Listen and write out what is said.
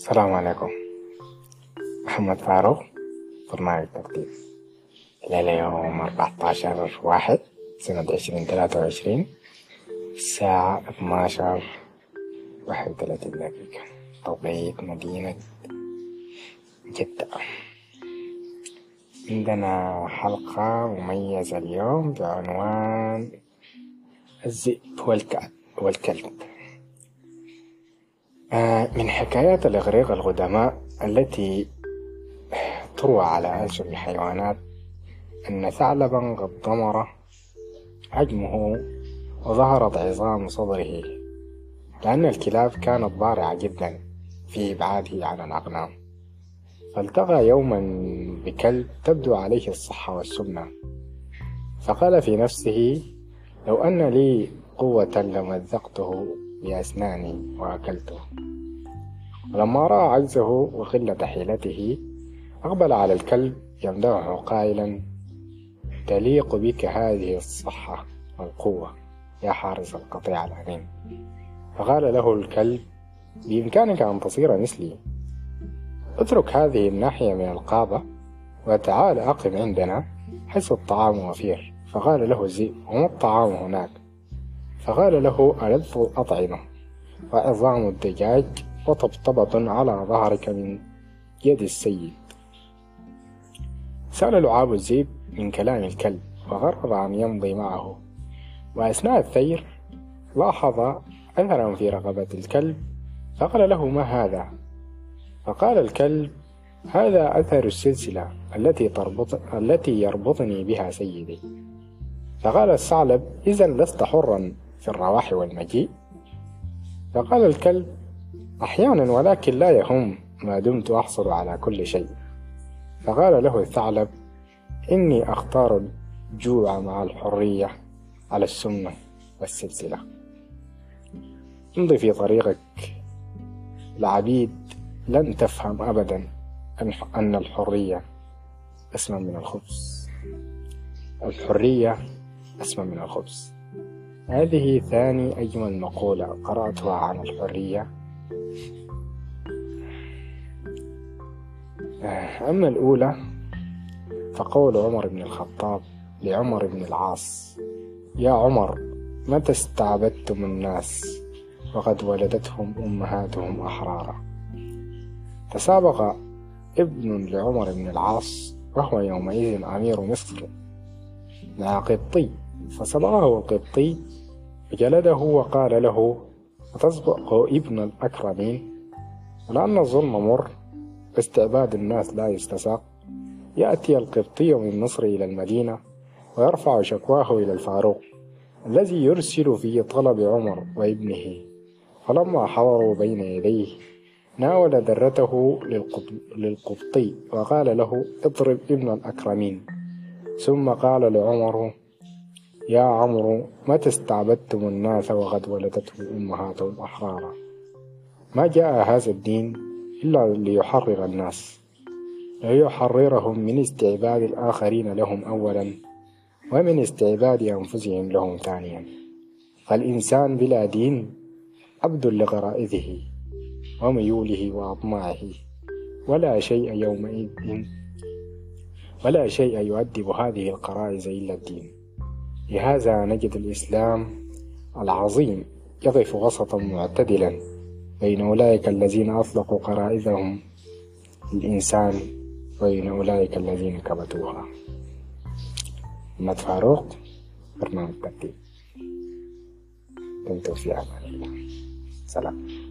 السلام عليكم. محمد فاروق برنامج ترتيب. الليلة يوم 14 واحد سنة عشرين ثلاثة وعشرين الساعة 12 واحد وثلاثين دقيقة. توقيت مدينة جدة. عندنا حلقة مميزة اليوم بعنوان الذئب والكلب. من حكايات الإغريق القدماء التي تروى على ألسن الحيوانات أن ثعلبا قد ضمر حجمه وظهرت عظام صدره لأن الكلاب كانت ضارعة جدا في إبعاده عن الأغنام. فالتقى يوما بكلب تبدو عليه الصحة والسمنة. فقال في نفسه لو أن لي قوة لمزقته بأسناني وأكلته. ولما رأى عجزه وقلة حيلته أقبل على الكلب يمدحه قائلا تليق بك هذه الصحة والقوة يا حارس القطيع الأمين فقال له الكلب بإمكانك أن تصير مثلي. اترك هذه الناحية من القابة وتعال أقم عندنا حيث الطعام وفير فقال له الذئب وما الطعام هناك؟ فقال له ألذ الأطعمة وعظام الدجاج وطبطبة على ظهرك من يد السيد. سأل لعاب الذئب من كلام الكلب وغرض أن يمضي معه. وأثناء الثير لاحظ أثرا في رقبة الكلب فقال له ما هذا؟ فقال الكلب هذا أثر السلسلة التي تربط التي يربطني بها سيدي. فقال الثعلب إذا لست حرا. في الرواح والمجيء. فقال الكلب أحيانا ولكن لا يهم ما دمت أحصل على كل شيء. فقال له الثعلب إني أختار الجوع مع الحرية على السمنة والسلسلة. امضي في طريقك. العبيد لن تفهم أبدا أن الحرية أسمى من الخبز. الحرية أسمى من الخبز. هذه ثاني أجمل مقولة قرأتها عن الحرية. أما الأولى فقول عمر بن الخطاب لعمر بن العاص يا عمر متى استعبدتم الناس؟ وقد ولدتهم أمهاتهم أحرارا. تسابق ابن لعمر بن العاص وهو يومئذ أمير مصر. مع قبطي فسبقه القبطي فجلده وقال له أتسبق ابن الأكرمين؟ ولأن الظلم مر واستعباد الناس لا يستساق. يأتي القبطي من مصر إلى المدينة ويرفع شكواه إلى الفاروق الذي يرسل في طلب عمر وابنه. فلما حضروا بين يديه ناول درته للقبطي وقال له اضرب ابن الأكرمين. ثم قال لعمر يا عمرو متى استعبدتم الناس وقد ولدتهم أمهاتهم أحرارا؟ ما جاء هذا الدين إلا ليحرر الناس ليحررهم من استعباد الآخرين لهم أولا ومن استعباد أنفسهم لهم ثانيا. فالإنسان بلا دين عبد لغرائزه وميوله وأطماعه ولا شيء يومئذ ولا شيء يؤدب هذه القرائز إلا الدين. لهذا نجد الإسلام العظيم يقف وسطا معتدلا بين أولئك الذين أطلقوا قرائزهم الإنسان وبين أولئك الذين كبتوها. محمد فاروق برنامج ترتيب دمتم في أمان الله. سلام.